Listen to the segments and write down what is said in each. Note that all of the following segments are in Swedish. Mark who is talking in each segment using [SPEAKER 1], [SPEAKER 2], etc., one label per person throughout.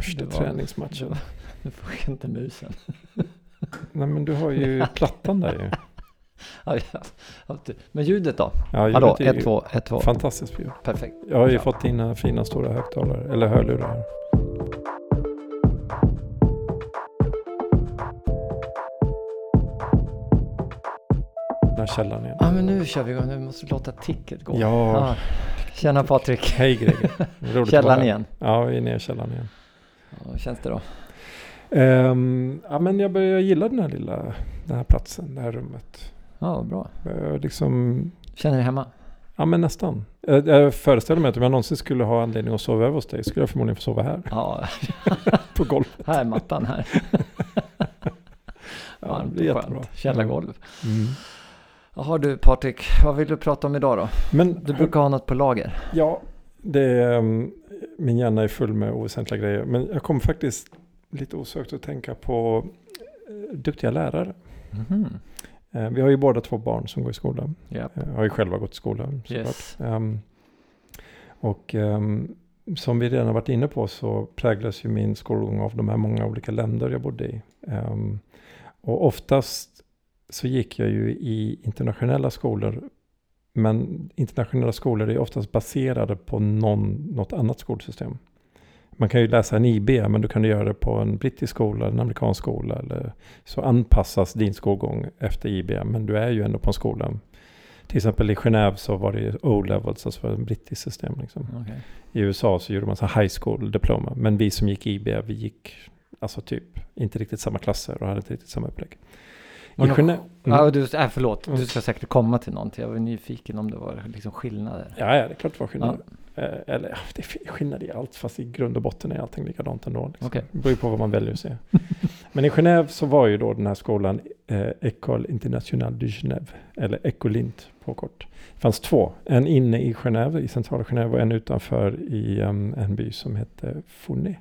[SPEAKER 1] Första
[SPEAKER 2] Det var-
[SPEAKER 1] träningsmatchen.
[SPEAKER 2] Nu får jag inte musen.
[SPEAKER 1] Nej men du har ju plattan där ju.
[SPEAKER 2] Men ljudet då?
[SPEAKER 1] Ja,
[SPEAKER 2] Hallå,
[SPEAKER 1] ljudet är ju
[SPEAKER 2] 1, 2, 1, 2.
[SPEAKER 1] Fantastiskt ljud.
[SPEAKER 2] Perfekt.
[SPEAKER 1] Jag har ju
[SPEAKER 2] Ja.
[SPEAKER 1] fått dina fina stora högtalare, eller hörlurar här. Här källaren igen.
[SPEAKER 2] Ja, men nu kör vi igång. Nu måste vi låta ticket gå.
[SPEAKER 1] Ja,
[SPEAKER 2] Tjena Patrik.
[SPEAKER 1] hej Greger.
[SPEAKER 2] Källan igen.
[SPEAKER 1] Ja, vi är nere i källaren igen.
[SPEAKER 2] Hur känns det då?
[SPEAKER 1] Ehm, ja, men jag börjar gilla den här lilla, den här platsen, det här rummet.
[SPEAKER 2] Ja, bra.
[SPEAKER 1] Jag liksom,
[SPEAKER 2] Känner dig hemma?
[SPEAKER 1] ja men nästan. Jag, jag föreställer mig att om jag någonsin skulle ha anledning att sova över hos dig skulle jag förmodligen få sova här
[SPEAKER 2] Ja,
[SPEAKER 1] på golvet.
[SPEAKER 2] här är mattan här.
[SPEAKER 1] Ja,
[SPEAKER 2] Varmt
[SPEAKER 1] det är
[SPEAKER 2] och skönt. Källargolv.
[SPEAKER 1] Mm.
[SPEAKER 2] Jaha du Patrik, vad vill du prata om idag då?
[SPEAKER 1] Men
[SPEAKER 2] Du brukar ha något på lager.
[SPEAKER 1] Ja, det är, um, min hjärna är full med oväsentliga grejer. Men jag kom faktiskt lite osökt att tänka på eh, duktiga lärare.
[SPEAKER 2] Mhm.
[SPEAKER 1] Eh, vi har ju båda två barn som går i skolan.
[SPEAKER 2] Ja.
[SPEAKER 1] Jag har ju själva gått i skolan.
[SPEAKER 2] Yes.
[SPEAKER 1] Ehm, och ehm, som vi redan har varit inne på så präglas ju min skolgång av de här många olika länder jag bodde i. Ehm, och oftast så gick jag ju i internationella skolor. Men internationella skolor är oftast baserade på någon, något annat skolsystem. Man kan ju läsa en IB, men du kan göra det på en brittisk skola, en amerikansk skola. Eller så anpassas din skolgång efter IB, men du är ju ändå på en skola. Till exempel i Genève så var det O-levels, alltså ett brittiskt system. Liksom.
[SPEAKER 2] Okej.
[SPEAKER 1] I USA så gjorde man så high school diploma. Men vi som gick IB, vi gick alltså typ inte riktigt samma klasser och hade inte riktigt samma upplägg. I Genève...
[SPEAKER 2] Ja,
[SPEAKER 1] Mm.
[SPEAKER 2] du, äh, förlåt,
[SPEAKER 1] Mm.
[SPEAKER 2] du ska säkert komma till någonting. Jag var nyfiken om det var liksom skillnader.
[SPEAKER 1] Ja, ja, det är klart det var skillnad. Eh, Eller ja, det är skillnad i allt, fast i grund och botten är allting likadant ändå. Liksom.
[SPEAKER 2] Okej.
[SPEAKER 1] Det beror ju på vad man väljer att se. Men i Genève så var ju då den här skolan eh, École Internationale de Genève, eller Ecolint på kort. Det fanns två, en inne i Genève, i centrala Genève och en utanför i um, en by som hette Fournet.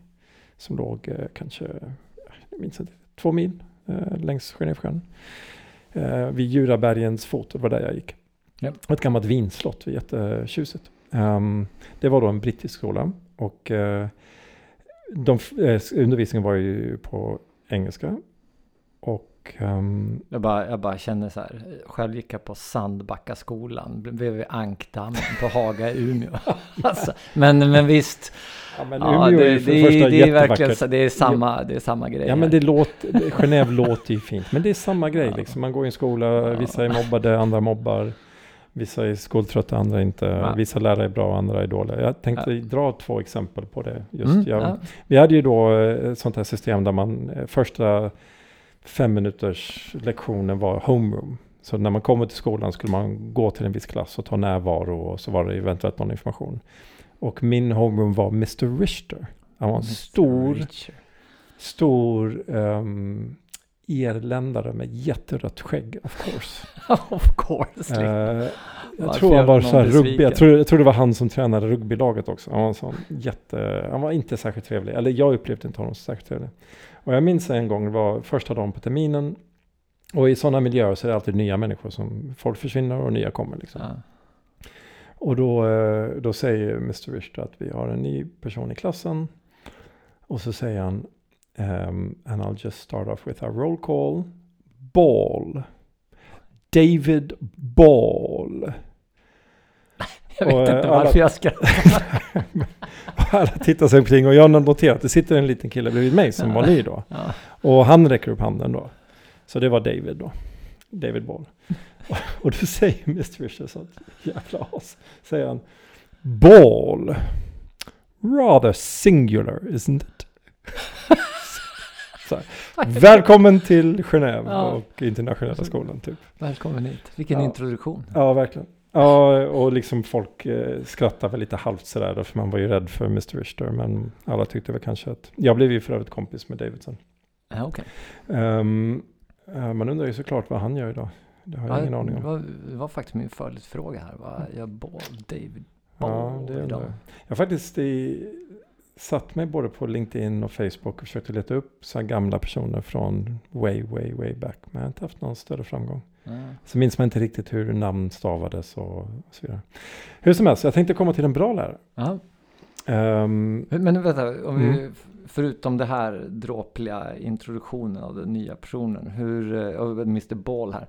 [SPEAKER 1] Som låg eh, kanske, jag minns inte, två mil eh, längs Genèvesjön. Eh, vid Jurabergens fot, det var där jag gick.
[SPEAKER 2] Ja.
[SPEAKER 1] Ett gammalt vinslott, jättetjusigt. Um, det var då en brittisk skola och eh, de, eh, undervisningen var ju på engelska. Och ehm,
[SPEAKER 2] Jag bara, jag bara känner så här. Själv gick jag på Sandbackaskolan bredvid Ankdammen på Haga i Umeå. alltså, men, men visst.
[SPEAKER 1] ja, men
[SPEAKER 2] Ja,
[SPEAKER 1] Umeå
[SPEAKER 2] det,
[SPEAKER 1] är
[SPEAKER 2] det,
[SPEAKER 1] för det första
[SPEAKER 2] det är verkligen det är samma, det är samma grej.
[SPEAKER 1] Ja men det låter, Genève låter ju fint. Men det är samma grej
[SPEAKER 2] Ja.
[SPEAKER 1] liksom. Man går i en skola,
[SPEAKER 2] Ja.
[SPEAKER 1] vissa är mobbade, andra mobbar. Vissa är skoltrötta, andra inte.
[SPEAKER 2] Ja.
[SPEAKER 1] Vissa lärare är bra, andra är dåliga. Jag tänkte dra två exempel på det. Just
[SPEAKER 2] Mm,
[SPEAKER 1] jag,
[SPEAKER 2] ja.
[SPEAKER 1] Vi hade ju då eh, ett sånt här system där man eh, första fem minuters lektionen var homeroom. Så när man kommer till skolan skulle man gå till en viss klass och ta närvaro och så var det eventuellt någon information. Och min homeroom var Mr. Richter. Han var en
[SPEAKER 2] Mr.
[SPEAKER 1] stor,
[SPEAKER 2] Richard.
[SPEAKER 1] stor um, irländare med jätterött skägg of course.
[SPEAKER 2] of course.
[SPEAKER 1] Eh, jag
[SPEAKER 2] Varför
[SPEAKER 1] tror han var så här rugby. Jag tror, jag tror det var han som tränade rugbylaget också. Han var, en sån jätte, han var inte särskilt trevlig. Eller jag upplevde inte honom särskilt trevlig. Och jag minns en gång, det var första dagen på terminen. Och i sådana miljöer så är det alltid nya människor som folk försvinner och nya kommer. Liksom.
[SPEAKER 2] Ja.
[SPEAKER 1] Och då, eh, då säger Mr. Richter att vi har en ny person i klassen. Och så säger han, um, and I'll just start off with our roll call. Ball. David Ball.
[SPEAKER 2] Jag vet
[SPEAKER 1] Och, eh,
[SPEAKER 2] inte
[SPEAKER 1] alla-
[SPEAKER 2] varför jag ska.
[SPEAKER 1] Och alla tittar sig omkring och jag har noterat att det sitter en liten kille bredvid mig som var ny då.
[SPEAKER 2] Ja.
[SPEAKER 1] Och han räcker upp handen då. Så det var David då. David Ball. Och, och då säger Mr. Richter så jävla as. Säger han. Ball. Rather singular, isn't it? Välkommen till Genève
[SPEAKER 2] Ja.
[SPEAKER 1] och internationella skolan typ.
[SPEAKER 2] Välkommen hit. Vilken
[SPEAKER 1] Ja.
[SPEAKER 2] introduktion.
[SPEAKER 1] Ja, verkligen. Ja, och liksom folk eh, skrattar väl lite halvt sådär, för man var ju rädd för Mr. Richter, men alla tyckte väl kanske att, jag blev ju för övrigt kompis med Davidson.
[SPEAKER 2] Ja, okej.
[SPEAKER 1] Um, man undrar ju såklart vad han gör idag. Det har jag
[SPEAKER 2] Ja,
[SPEAKER 1] ingen aning
[SPEAKER 2] det,
[SPEAKER 1] om.
[SPEAKER 2] var, det var faktiskt min följdfråga här. Vad jag Ball, David
[SPEAKER 1] Ja,
[SPEAKER 2] Ball
[SPEAKER 1] det
[SPEAKER 2] idag?
[SPEAKER 1] undrar jag. Faktiskt i, satt mig både på LinkedIn och Facebook och försökte leta upp så gamla personer från way, way, way back. Men jag har inte haft någon större framgång.
[SPEAKER 2] Ja.
[SPEAKER 1] Så minns man inte riktigt hur namn stavades och så vidare. Hur som helst, jag tänkte komma till en bra lärare. Ehm,
[SPEAKER 2] Men vänta, om vi
[SPEAKER 1] Mm.
[SPEAKER 2] f- förutom det här dråpliga introduktionen av den nya personen, hur, eh, Mr Ball här.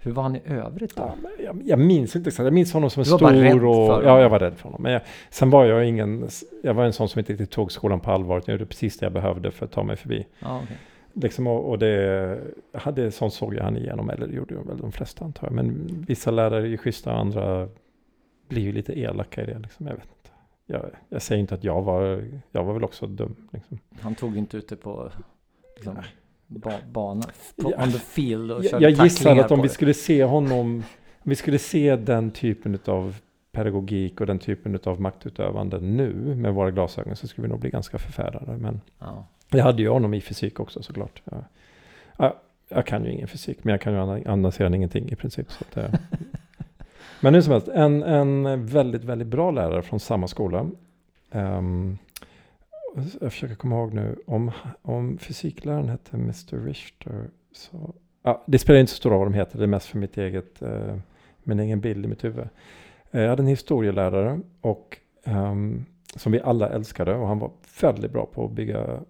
[SPEAKER 2] Hur var han i övrigt då?
[SPEAKER 1] Ja, men jag, jag minns inte exakt. Jag minns honom som en
[SPEAKER 2] var bara rädd
[SPEAKER 1] stor
[SPEAKER 2] för
[SPEAKER 1] och...
[SPEAKER 2] honom.
[SPEAKER 1] Ja, jag var rädd för honom. Men jag, sen var jag ingen... Jag var en sån som inte riktigt tog skolan på allvar. Jag gjorde precis det jag behövde för att ta mig förbi.
[SPEAKER 2] Ja, okej.
[SPEAKER 1] Liksom, och, och det... Hade, sånt såg jag han igenom. Eller det gjorde ju väl de flesta antar jag. Men vissa lärare är ju schyssta, andra blir ju lite elaka i det. Liksom. Jag vet inte. Jag, jag säger inte att jag var... Jag var väl också dum. Liksom.
[SPEAKER 2] Han tog inte ut det på liksom,
[SPEAKER 1] Nej.
[SPEAKER 2] Ba, bana, på, on the field och
[SPEAKER 1] Jag,
[SPEAKER 2] körde
[SPEAKER 1] jag gissar att om vi
[SPEAKER 2] det.
[SPEAKER 1] skulle se honom, om vi skulle se den typen av pedagogik och den typen av maktutövande nu med våra glasögon så skulle vi nog bli ganska förfärade. Men
[SPEAKER 2] Ja.
[SPEAKER 1] jag hade ju honom i fysik också såklart. Jag, jag, jag kan ju ingen fysik, men jag kan ju analysera ingenting i princip. Så att, eh. men hur som helst, en, en väldigt, väldigt bra lärare från samma skola. Ehm, jag försöker komma ihåg nu, om, om fysikläraren hette Mr. Richter så... Ja, det spelar inte så stor roll vad de heter, det är mest för mitt eget, eh, min egen bild i mitt huvud. Eh, jag hade en historielärare och, ehm, som vi alla älskade och han var väldigt bra på att bygga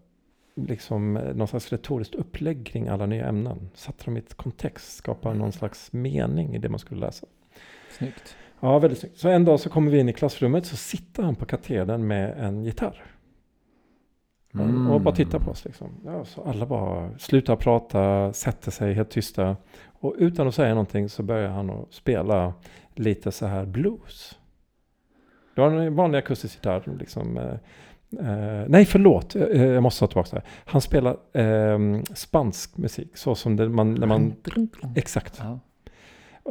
[SPEAKER 1] liksom, eh, någon slags retoriskt upplägg kring alla nya ämnen. Satte dem i ett kontext, skapade någon slags mening i det man skulle läsa.
[SPEAKER 2] Snyggt.
[SPEAKER 1] Ja, väldigt snyggt. Så en dag så kommer vi in i klassrummet så sitter han på katedern med en gitarr.
[SPEAKER 2] Mm.
[SPEAKER 1] Och bara tittar på oss liksom. Ja, så alla bara slutar prata, sätter sig helt tysta. Och utan att säga någonting så börjar han att spela lite så här blues. Det var en vanlig akustisk gitarr liksom. Eh, eh, nej, förlåt. Eh, jag måste ta tillbaka det. här. Han spelar eh, spansk musik. Så som det, man, när man... Exakt.
[SPEAKER 2] Ja.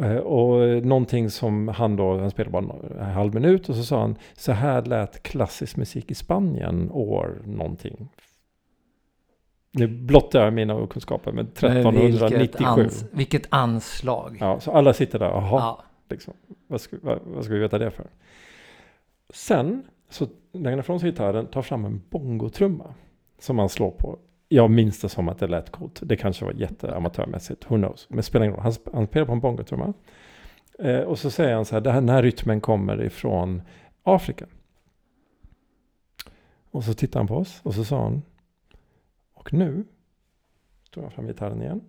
[SPEAKER 1] Eh, Och någonting som han då, han spelade bara en halv minut och så sa han så här lät klassisk musik i Spanien år någonting. Nu blottar jag mina okunskaper med
[SPEAKER 2] Men Vilket,
[SPEAKER 1] 1397.
[SPEAKER 2] ans, vilket anslag.
[SPEAKER 1] Ja, så alla sitter där, jaha,
[SPEAKER 2] Ja.
[SPEAKER 1] liksom. vad, ska, vad, vad ska vi veta det för? Sen så lägger han ifrån sig gitarren, tar fram en bongotrumma som han slår på. Jag minns det som att det lät coolt. Det kanske var jätteamatörmässigt, who knows. Men spelar ingen roll. Han, han spelar på en bongotrumma. Eh, och så säger han så här, det här, den här rytmen kommer ifrån Afrika. Och så tittar han på oss och så sa han, och nu, tog han fram gitarren igen,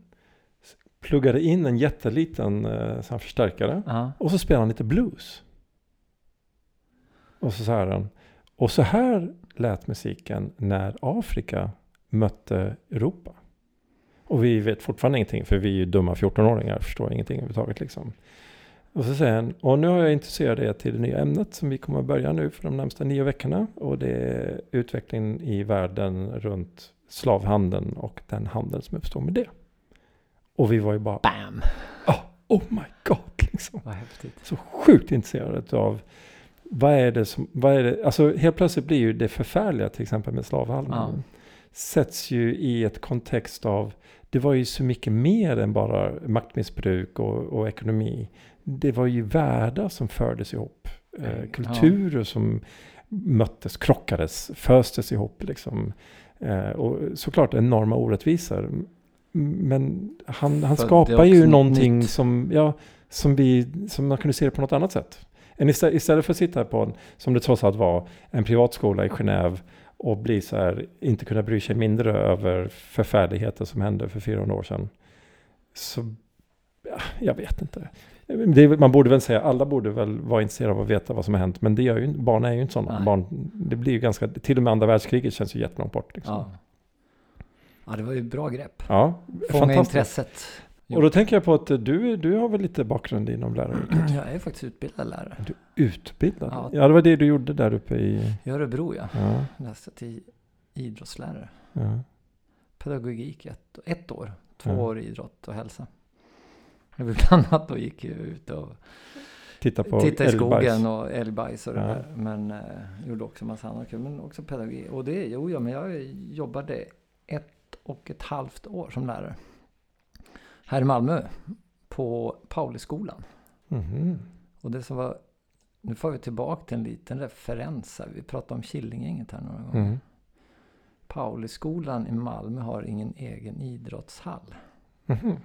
[SPEAKER 1] pluggade in en jätteliten eh, förstärkare
[SPEAKER 2] Ja.
[SPEAKER 1] och så spelar han lite blues. Och så säger han, och så här lät musiken när Afrika mötte Europa. Och vi vet fortfarande ingenting, för vi är ju dumma 14-åringar, förstår ingenting överhuvudtaget liksom. Och så säger han, och nu har jag intresserat er till det nya ämnet som vi kommer att börja nu för de närmsta nio veckorna. Och det är utvecklingen i världen runt slavhandeln och den handel som uppstår med det. Och vi var ju bara,
[SPEAKER 2] Bam!
[SPEAKER 1] oh my god, liksom
[SPEAKER 2] Vad häftigt.
[SPEAKER 1] så sjukt intresserad av vad är det som, vad är det, alltså helt plötsligt blir ju det förfärliga till exempel med slavhandeln.
[SPEAKER 2] Ja.
[SPEAKER 1] Sätts ju i ett kontext av, det var ju så mycket mer än bara maktmissbruk och, och ekonomi. Det var ju världar som fördes ihop. Eh,
[SPEAKER 2] Ja.
[SPEAKER 1] kulturer som möttes, krockades, föstes ihop liksom. Eh, och såklart enorma orättvisor. Men han, han
[SPEAKER 2] För
[SPEAKER 1] skapar ju någonting
[SPEAKER 2] nytt.
[SPEAKER 1] som, ja, som, vi, som man kunde se det på något annat sätt. Än istället, istället för att sitta på en, som det trots allt var, en privatskola i Genève och bli så här, inte kunna bry sig mindre över förfärligheter som hände för 400 år sedan. Så, ja, jag vet inte. Det, man borde väl säga, alla borde väl vara intresserade av att veta vad som har hänt, men det gör ju, barn är ju inte sådana.
[SPEAKER 2] Nej.
[SPEAKER 1] Barn, det blir ju ganska, till och med andra världskriget känns ju jättelångt bort. Liksom.
[SPEAKER 2] Ja. ja, det var ju bra grepp.
[SPEAKER 1] Ja,
[SPEAKER 2] Fånga
[SPEAKER 1] fantastiskt. Och då tänker jag på att du, du har väl lite bakgrund inom läraryrket?
[SPEAKER 2] Jag är faktiskt utbildad lärare.
[SPEAKER 1] Du utbildad?
[SPEAKER 2] Ja.
[SPEAKER 1] Ja. det var det du gjorde där uppe i...
[SPEAKER 2] I Örebro ja.
[SPEAKER 1] Ja,
[SPEAKER 2] Läste till idrottslärare.
[SPEAKER 1] ja.
[SPEAKER 2] Pedagogik ett, ett år. Två
[SPEAKER 1] Ja.
[SPEAKER 2] år idrott och hälsa. Jag bland annat då gick jag ut och
[SPEAKER 1] Titta på
[SPEAKER 2] tittade i skogen och älgbajs och det
[SPEAKER 1] Ja.
[SPEAKER 2] där. Men eh, gjorde också massa annat kul. Men också pedagogik. Och det, jo ja, men jag jobbade ett och ett halvt år som lärare. Här i Malmö. På Pauliskolan.
[SPEAKER 1] Mhm.
[SPEAKER 2] Och det som var, nu får vi tillbaka till en liten referens här. Vi pratade om Killinggänget här några gånger.
[SPEAKER 1] Mm.
[SPEAKER 2] Pauliskolan i Malmö har ingen egen idrottshall.
[SPEAKER 1] Mhm.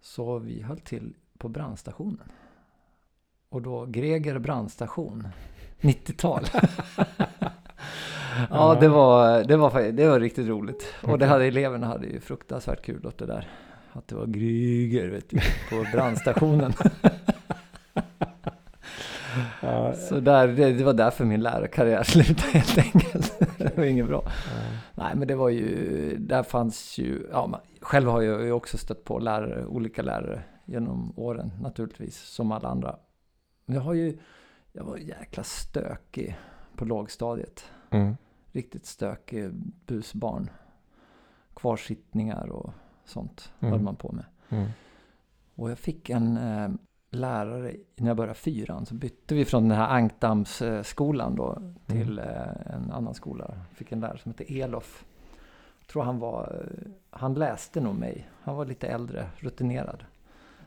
[SPEAKER 2] Så vi höll till på brandstationen. Och då Greger brandstation. 90-tal. Ja, det var, det, var, det var riktigt roligt. Och det
[SPEAKER 1] Okej.
[SPEAKER 2] hade, eleverna hade ju fruktansvärt kul åt det där. Att det var Gryger vet du, på brandstationen.
[SPEAKER 1] Ja,
[SPEAKER 2] Så där, det, det var därför min lärarkarriär slutade helt enkelt. Det var inget bra.
[SPEAKER 1] ja.
[SPEAKER 2] Nej, men det var ju, där fanns ju, ja, man, själv har jag ju också stött på lärare, olika lärare genom åren naturligtvis, som alla andra. Men jag har ju, jag var jäkla stökig på lågstadiet.
[SPEAKER 1] Mm.
[SPEAKER 2] Riktigt stökig busbarn. Kvarsittningar och sånt
[SPEAKER 1] Mm.
[SPEAKER 2] höll man på med.
[SPEAKER 1] Mm.
[SPEAKER 2] Och jag fick en eh, lärare, när jag började fyran, så bytte vi från den här Ankdamsskolan då till eh, en annan skola. Fick en lärare som hette Elof. Jag tror han var, eh, han läste nog mig. Han var lite äldre, rutinerad.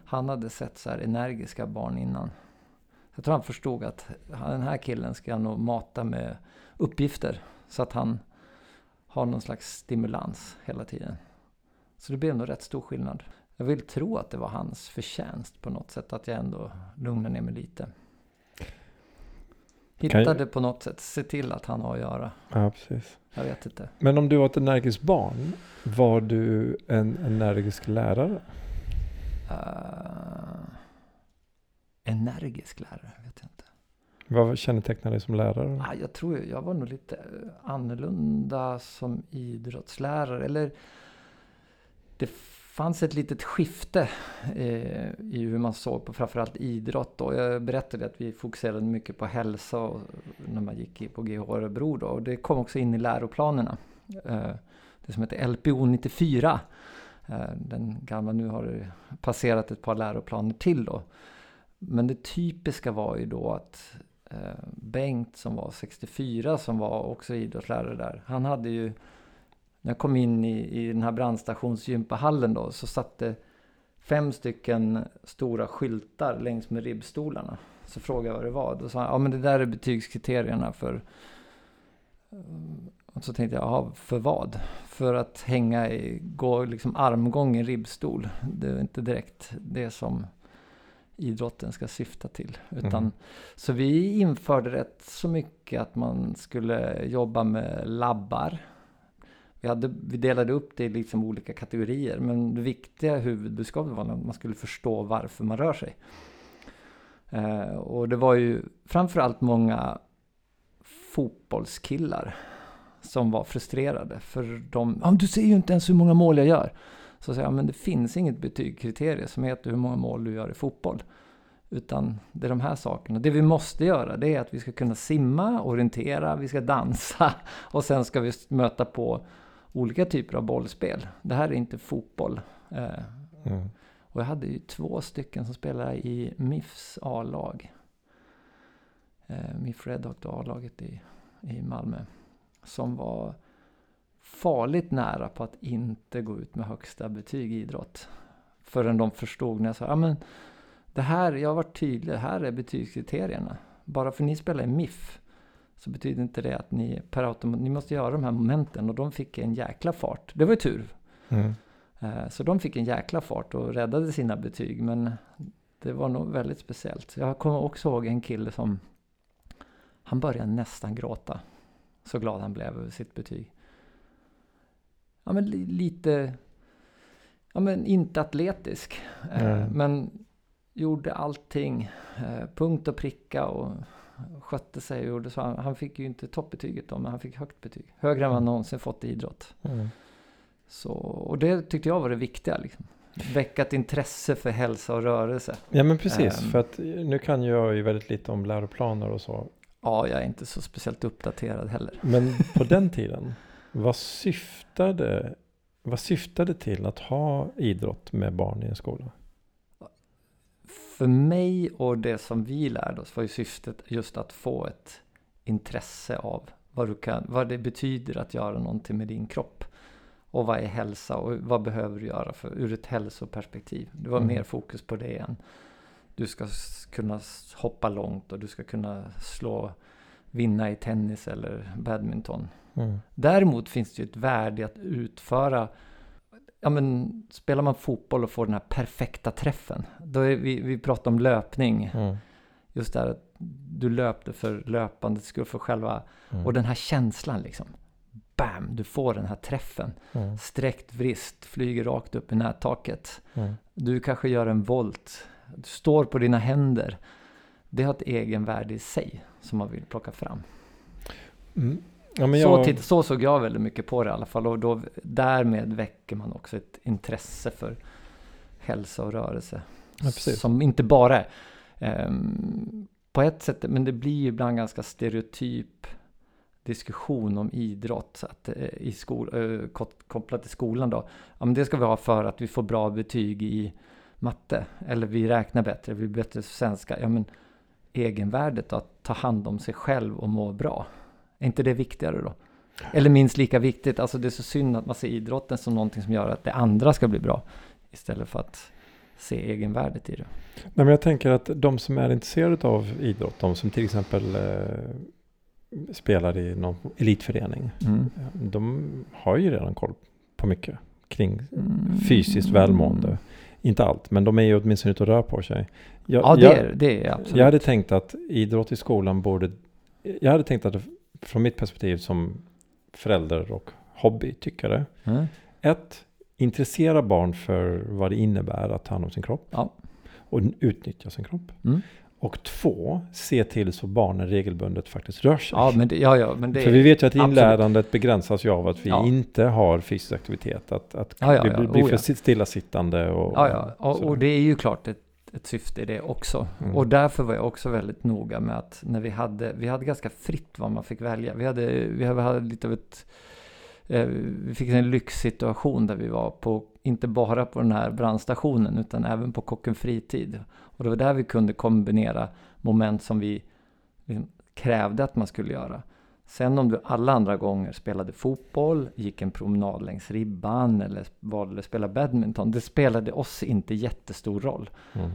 [SPEAKER 2] Han hade sett så här energiska barn innan. Jag tror han förstod att den här killen ska jag nog mata med uppgifter. Så att han har någon slags stimulans hela tiden. Så det blev nog rätt stor skillnad. Jag vill tro att det var hans förtjänst på något sätt. Att jag ändå lugnade ner mig lite. Hittade på något sätt. Se till att han har att göra.
[SPEAKER 1] ja, precis.
[SPEAKER 2] Jag vet inte.
[SPEAKER 1] Men om du var ett energiskt barn, var du en energisk lärare?
[SPEAKER 2] Uh, energisk lärare, vet jag inte.
[SPEAKER 1] Vad kännetecknar dig som lärare?
[SPEAKER 2] Ah, jag tror jag var nog lite eh, annorlunda som idrottslärare. Eller det fanns ett litet skifte eh, i hur man såg på framförallt idrott. Då. Jag berättade att vi fokuserade mycket på hälsa och, när man gick på GH Örebro. Då. Och det kom också in i läroplanerna. Eh, det som heter LPO 94. Eh, den gamla, nu har det passerat ett par läroplaner till då. Men det typiska var ju då att eh, Bengt som var 64 som var också idrottslärare där. Han hade ju, när jag kom in i, i den här brandstationsgympahallen då så satt det fem stycken stora skyltar längs med ribbstolarna. Så frågade jag vad det var. Då sa han, ja men det där är betygskriterierna för och så tänkte jag, jaha, för vad? För att hänga i, gå liksom armgång i ribbstol. Det är inte direkt det som idrotten ska syfta till. Utan,
[SPEAKER 1] Mm.
[SPEAKER 2] Så vi införde rätt så mycket att man skulle jobba med labbar. Vi, hade, vi delade upp det i liksom olika kategorier. Men det viktiga huvudbudskapet var att man skulle förstå varför man rör sig. Eh, och det var ju framförallt många fotbollskillar som var frustrerade. För de, ah, du ser ju inte ens hur många mål jag gör. Så säger jag, men det finns inget betygkriterie som heter hur många mål du gör i fotboll. Utan det är de här sakerna. Det vi måste göra det är att vi ska kunna simma, orientera, vi ska dansa och sen ska vi möta på olika typer av bollspel. Det här är inte fotboll. Eh,
[SPEAKER 1] Mm.
[SPEAKER 2] och jag hade ju två stycken som spelade i MIFs A-lag. Eh, MIF Redhawk, A-laget i, i Malmö. Som var farligt nära på att inte gå ut med högsta betyg i idrott. Förrän de förstod när jag sa, ja men det här, jag har varit tydlig, det här är betygskriterierna. Bara för ni spelar i MIF så betyder inte det att ni per automat, ni måste göra de här momenten och de fick en jäkla fart. Det var ju tur.
[SPEAKER 1] Mm.
[SPEAKER 2] Eh, Så de fick en jäkla fart och räddade sina betyg. Men det var nog väldigt speciellt. Jag kommer också ihåg en kille som han började nästan gråta. Så glad han blev över sitt betyg. Ja men li- lite, ja men inte atletisk.
[SPEAKER 1] Nej.
[SPEAKER 2] Men gjorde allting, eh, punkt och pricka och skötte sig och gjorde så. Han, han fick ju inte toppbetyget då, men han fick högt betyg. Högre än vad han någonsin fått i idrott.
[SPEAKER 1] Mm.
[SPEAKER 2] Så, och det tyckte jag var det viktiga. Liksom. Väcka ett intresse för hälsa och rörelse.
[SPEAKER 1] Ja men precis,
[SPEAKER 2] Ehm.
[SPEAKER 1] för att nu kan jag ju väldigt lite om läroplaner och så.
[SPEAKER 2] Ja, jag är inte så speciellt uppdaterad heller.
[SPEAKER 1] Men på den tiden, vad syftade, vad syftade till att ha idrott med barn i en skola?
[SPEAKER 2] För mig och det som vi lärde oss var ju syftet just att få ett intresse av vad, du kan, vad det betyder att göra någonting med din kropp. Och vad är hälsa och vad behöver du göra för, ur ett hälsoperspektiv. Det var
[SPEAKER 1] Mm.
[SPEAKER 2] mer fokus på det än du ska kunna hoppa långt och du ska kunna slå, vinna i tennis eller badminton.
[SPEAKER 1] Mm.
[SPEAKER 2] Däremot finns det ju ett värde i att utföra Ja men spelar man fotboll och får den här perfekta träffen. Då är vi, vi pratar om löpning.
[SPEAKER 1] Mm.
[SPEAKER 2] Just det här att du löpte för löpande skull, för själva...
[SPEAKER 1] Mm.
[SPEAKER 2] Och den här känslan liksom. Bam! Du får den här träffen.
[SPEAKER 1] Mm.
[SPEAKER 2] Sträckt vrist, flyger rakt upp i nättaket.
[SPEAKER 1] Mm.
[SPEAKER 2] Du kanske gör en volt. Du står på dina händer. Det har ett egenvärde i sig som man vill plocka fram.
[SPEAKER 1] Ja, men
[SPEAKER 2] Så,
[SPEAKER 1] jag,
[SPEAKER 2] titt- så såg jag väldigt mycket på det i alla fall. Och då, därmed väcker man också ett intresse för hälsa och rörelse.
[SPEAKER 1] Ja.
[SPEAKER 2] Som inte bara är ehm, på ett sätt, men det blir ju ibland ganska stereotyp diskussion om idrott så att, eh, i skol, eh, kop- kopplat till skolan då. Ja, men det ska vi ha för att vi får bra betyg i matte. Eller vi räknar bättre, vi blir bättre svenska. Ja, men egenvärdet att ta hand om sig själv och må bra. Är inte det viktigare då? Eller minst lika viktigt. Alltså det är så synd att man ser idrotten som någonting som gör att det andra ska bli bra. Istället för att se egenvärdet i det.
[SPEAKER 1] nej, men jag tänker att de som är intresserade av idrott, de som till exempel eh, spelar i någon elitförening,
[SPEAKER 2] Mm.
[SPEAKER 1] de har ju redan koll på mycket kring
[SPEAKER 2] Mm.
[SPEAKER 1] fysiskt välmående. Inte allt, men de är ju åtminstone ute och rör på sig. Jag,
[SPEAKER 2] Ja, det
[SPEAKER 1] jag,
[SPEAKER 2] är det. Är absolut.
[SPEAKER 1] jag hade tänkt att idrott i skolan borde... Jag hade tänkt att det, från mitt perspektiv som förälder och hobbytyckare.
[SPEAKER 2] Mm.
[SPEAKER 1] Ett, intressera barn för vad det innebär att ta hand om sin kropp.
[SPEAKER 2] Ja.
[SPEAKER 1] Och utnyttja sin kropp.
[SPEAKER 2] Mm.
[SPEAKER 1] Och två, se till så barnen regelbundet faktiskt rör sig.
[SPEAKER 2] Ja, men det, ja, ja, men det
[SPEAKER 1] För vi vet ju att
[SPEAKER 2] absolut.
[SPEAKER 1] inlärandet begränsas ju av att vi
[SPEAKER 2] Ja.
[SPEAKER 1] inte har fysisk aktivitet. Att, att
[SPEAKER 2] Ja, ja,
[SPEAKER 1] vi blir,
[SPEAKER 2] Oh,
[SPEAKER 1] för stillasittande. Och,
[SPEAKER 2] Ja, ja. Och, och det är ju klart ett, ett syfte i det också.
[SPEAKER 1] Mm.
[SPEAKER 2] Och därför var jag också väldigt noga med att när vi hade, vi hade ganska fritt vad man fick välja. Vi hade, vi hade, lite av ett, eh, vi fick en lyxsituation där vi var på, inte bara på den här brandstationen utan även på Kocken Fritid. Och det var där vi kunde kombinera moment som vi liksom krävde att man skulle göra. Sen om du alla andra gånger spelade fotboll, gick en promenad längs ribban eller valde att spela badminton, det spelade oss inte jättestor roll.
[SPEAKER 1] Mm.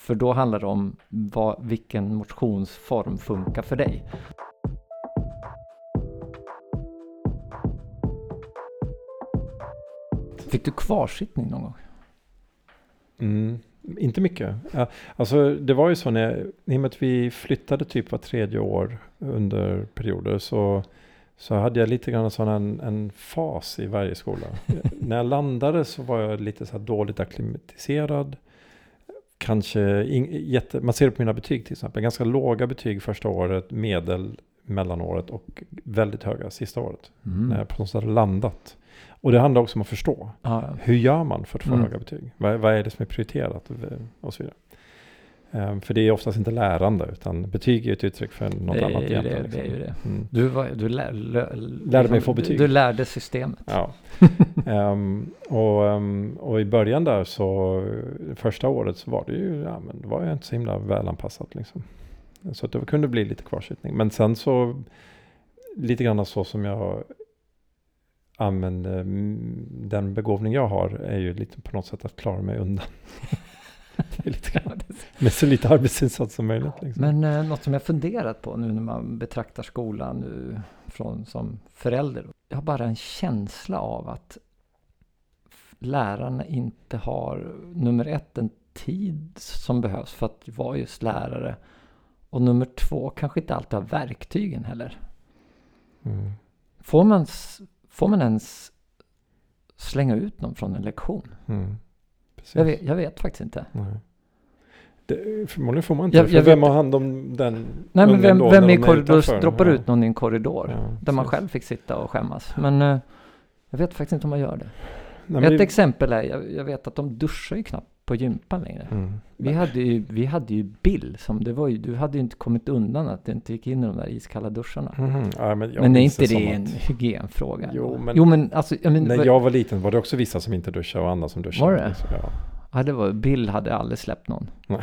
[SPEAKER 2] För då handlar det om vad, vilken motionsform funkar för dig. Fick du kvarsittning någon gång?
[SPEAKER 1] Mm, inte mycket. Alltså det var ju så när i och med att vi flyttade typ var tredje år under perioder så, så hade jag lite grann sån en, en fas i varje skola. när jag landade så var jag lite så dåligt akklimatiserad. Kanske, in, jätte, man ser det på mina betyg till exempel, ganska låga betyg första året, medel mellanåret och väldigt höga sista året.
[SPEAKER 2] Mm.
[SPEAKER 1] När jag på något sätt landat. Och det handlar också om att förstå.
[SPEAKER 2] Ja, ja.
[SPEAKER 1] Hur gör man för att få
[SPEAKER 2] Mm.
[SPEAKER 1] höga betyg? Vad, vad är det som är prioriterat? Och så vidare. Ehm, för det är oftast inte lärande, utan betyg är ett uttryck för något
[SPEAKER 2] Det
[SPEAKER 1] annat egentligen.
[SPEAKER 2] det, det är ju det.
[SPEAKER 1] Mm.
[SPEAKER 2] Du, var, du lär, lö,
[SPEAKER 1] Lärde mig få
[SPEAKER 2] du-
[SPEAKER 1] betyg.
[SPEAKER 2] Du lärde systemet.
[SPEAKER 1] Ja. Ehm, och, ehm, och i början där så, första året så var det ju, ja men det var ju inte så himla välanpassat liksom. Så att det kunde bli lite kvarsittning. Men sen så, lite grann så som jag använder, mm, den begåvning jag har är ju lite på något sätt att klara mig undan. med så lite arbetsinsats som möjligt. Liksom.
[SPEAKER 2] Men eh, något som jag funderat på nu när man betraktar skolan nu från, som förälder. Jag har bara en känsla av att lärarna inte har, nummer ett, en tid som behövs för att vara just lärare. Och nummer två, kanske inte alltid har verktygen heller.
[SPEAKER 1] Mm.
[SPEAKER 2] Får man, får man ens slänga ut någon från en lektion?
[SPEAKER 1] Mm.
[SPEAKER 2] Jag vet, jag vet faktiskt inte.
[SPEAKER 1] Nej. Det, förmodligen får man inte
[SPEAKER 2] Jag-
[SPEAKER 1] för
[SPEAKER 2] jag
[SPEAKER 1] vem
[SPEAKER 2] vet-
[SPEAKER 1] har hand om den
[SPEAKER 2] Nej men vem,
[SPEAKER 1] då
[SPEAKER 2] vem i korridor droppar
[SPEAKER 1] Ja.
[SPEAKER 2] ut någon i en korridor?
[SPEAKER 1] Ja,
[SPEAKER 2] Där man
[SPEAKER 1] precis.
[SPEAKER 2] själv fick sitta och skämmas. Men eh, jag vet faktiskt inte om man gör det.
[SPEAKER 1] Nej,
[SPEAKER 2] Ett
[SPEAKER 1] det-
[SPEAKER 2] exempel är, jag, jag vet att de duschar ju knappt på gympan längre.
[SPEAKER 1] Mm.
[SPEAKER 2] Vi hade ju, vi hade ju Bill, som det var ju, du hade ju inte kommit undan att det inte gick in i de där iskalla duscharna.
[SPEAKER 1] Mhm. Ja, men
[SPEAKER 2] men är inte det
[SPEAKER 1] att
[SPEAKER 2] en hygienfråga?
[SPEAKER 1] Jo, men-
[SPEAKER 2] jo, men alltså, jag men,
[SPEAKER 1] När jag var liten var det också vissa som inte duschade och andra som duschade.
[SPEAKER 2] Var det?
[SPEAKER 1] liksom. Ja.
[SPEAKER 2] ja, det var, Bill hade aldrig släppt någon.
[SPEAKER 1] Men